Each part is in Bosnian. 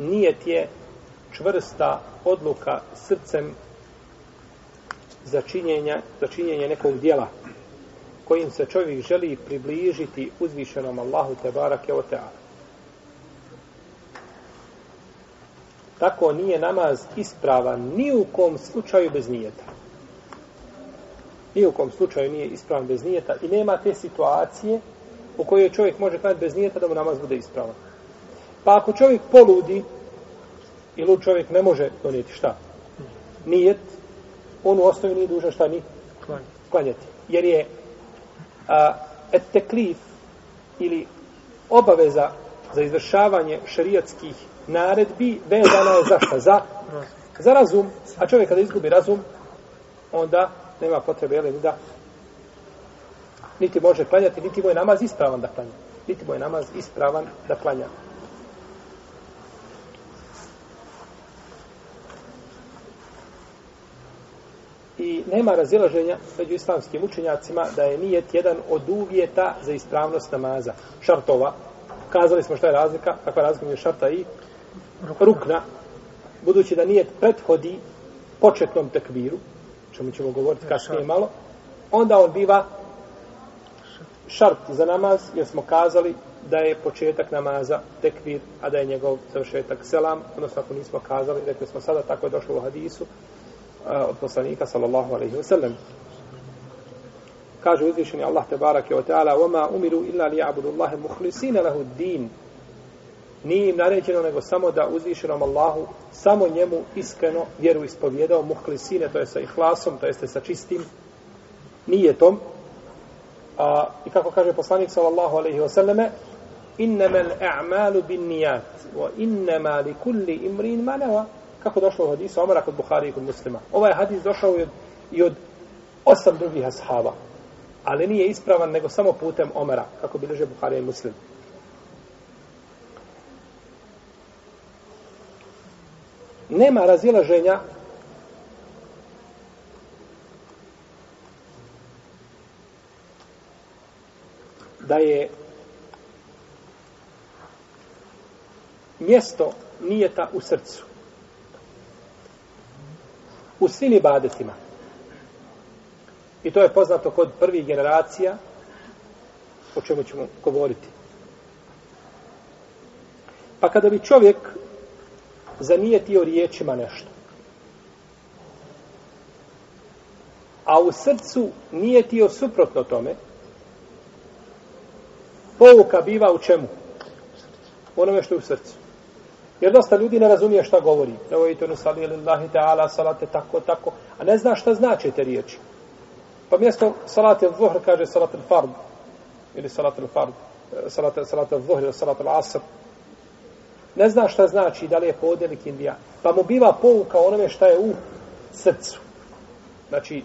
nijet je čvrsta odluka srcem začinjenja, začinjenja nekog dijela kojim se čovjek želi približiti uzvišenom Allahu te barake o teala. Tako nije namaz ispravan ni u kom slučaju bez nijeta. Ni u kom slučaju nije ispravan bez nijeta i nema te situacije u kojoj čovjek može kada bez nijeta da mu namaz bude ispravan. Pa ako čovjek poludi, ili čovjek ne može donijeti šta? Nijet, on u osnovi nije dužan šta ni? Klanjati. Jer je a, et teklif ili obaveza za izvršavanje šariatskih naredbi vezana je za šta? Za, za razum. A čovjek kada izgubi razum, onda nema potrebe, jel, da niti može klanjati, niti moj namaz ispravan da klanja. Niti moj namaz ispravan da klanja. i nema razilaženja među islamskim učenjacima da je nijet jedan od uvjeta za ispravnost namaza. Šartova. Kazali smo šta je razlika. Kakva razlika je šarta i rukna. Budući da nijet prethodi početnom tekbiru, čemu ćemo govoriti kasnije malo, onda on biva šart za namaz, jer smo kazali da je početak namaza tekbir, a da je njegov završetak selam, odnosno ako nismo kazali, rekli smo sada, tako je došlo u hadisu, od poslanika sallallahu alejhi ve sellem kaže uzvišeni Allah te bareke ve taala wa ma umiru illa li ya'budu Allaha mukhlisina lahu din nije im naređeno nego samo da uzvišenom Allahu samo njemu iskreno vjeru ispovjedao muhlisine to je sa ihlasom to jeste sa čistim nijetom a i kako kaže poslanik sallallahu alejhi ve selleme innamal a'malu bin niyat wa innamal likulli imrin ma nawaa Kako je došlo u hadisu Omara kod Buhari i kod muslima? Ovaj hadis došao je od, i od osam drugih ashaba. Ali nije ispravan nego samo putem Omara, kako bileže Buhari i muslim. Nema razilaženja da je mjesto nijeta u srcu u svim ibadetima. I to je poznato kod prvih generacija, o čemu ćemo govoriti. Pa kada bi čovjek zanijetio riječima nešto, a u srcu nijetio suprotno tome, pouka biva u čemu? Onome što je u srcu. Jer dosta ljudi ne razumije šta govori. Evo i to nusali ilillahi ta'ala, salate, tako, tako. A ne zna šta znače te riječi. Pa mjesto salate vuhr kaže salate fard. Ili salate fard. Salate, salate vuhr ili salate asr. Ne zna šta znači da li je podne ili kindija. Pa mu biva pouka onome šta je u srcu. Znači,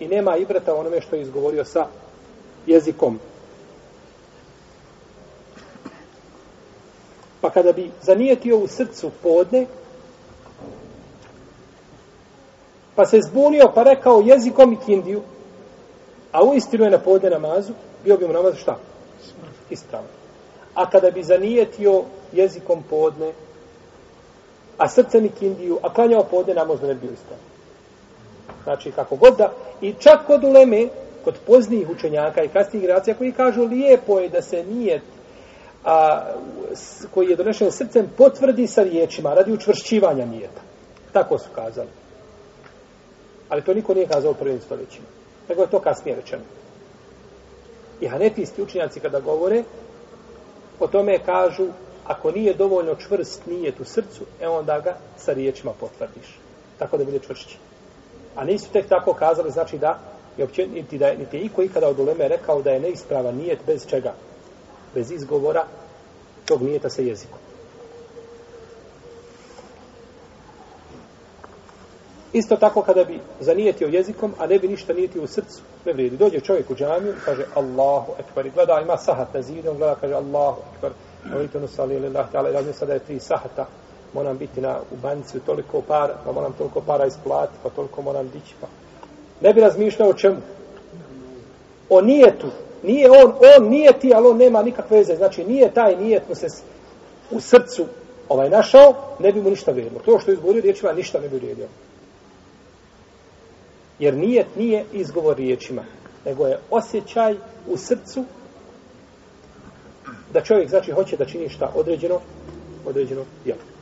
i nema ibreta onome što je izgovorio sa jezikom. Pa kada bi zanijetio u srcu podne, pa se zbunio, pa rekao jezikom i kindiju, a u istinu je na podne namazu, bio bi mu namaz šta? Ispravno. A kada bi zanijetio jezikom podne, a srcem i kindiju, a klanjao podne namaz, ne bi bio ispravno. Znači, kako god da. I čak kod uleme, kod poznijih učenjaka i kasnijih generacija koji kažu lijepo je da se nijeti a, koji je donešen srcem, potvrdi sa riječima, radi učvršćivanja nijeta. Tako su kazali. Ali to niko nije kazao u prvim stoljećima. Nego je to kasnije rečeno. I hanefijski učinjaci kada govore, o tome kažu, ako nije dovoljno čvrst nijet u srcu, e onda ga sa riječima potvrdiš. Tako da bude čvršći. A nisu tek tako kazali, znači da, i opće, niti, da, niti je iko ikada od uleme rekao da je neispravan nijet bez čega, bez izgovora tog nijeta sa jezikom. Isto tako kada bi zanijetio jezikom, a ne bi ništa nijetio u srcu, ne vrijedi. Dođe čovjek u džamiju i kaže Allahu Ekber i gleda, ima sahat na zidu, on gleda, kaže Allahu Ekber, ovitunu ono sali ili lahti, ali ja sada je tri sahata, moram biti na, u banci toliko para, pa moram toliko para isplati, pa toliko moram dići, pa... Ne bi razmišljao o čemu? O nijetu, nije on, on nije ti, ali on nema nikakve veze. Znači, nije taj nijet mu se u srcu ovaj našao, ne bi mu ništa vrijedilo. To što je izgovorio riječima, ništa ne bi vrijedilo. Jer nije, nije izgovor riječima, nego je osjećaj u srcu da čovjek, znači, hoće da čini šta određeno, određeno djelo.